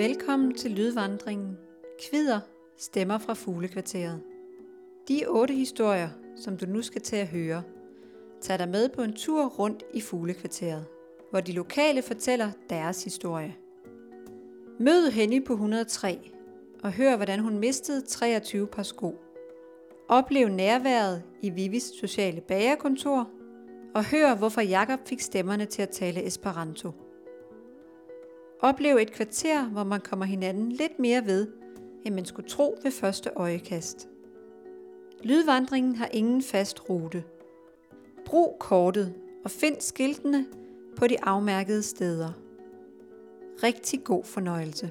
Velkommen til Lydvandringen. Kvider stemmer fra fuglekvarteret. De otte historier, som du nu skal til at høre, tager dig med på en tur rundt i fuglekvarteret, hvor de lokale fortæller deres historie. Mød Henny på 103 og hør, hvordan hun mistede 23 par sko. Oplev nærværet i Vivis sociale bagerkontor og hør, hvorfor Jakob fik stemmerne til at tale Esperanto. Oplev et kvarter, hvor man kommer hinanden lidt mere ved, end man skulle tro ved første øjekast. Lydvandringen har ingen fast rute. Brug kortet og find skiltene på de afmærkede steder. Rigtig god fornøjelse.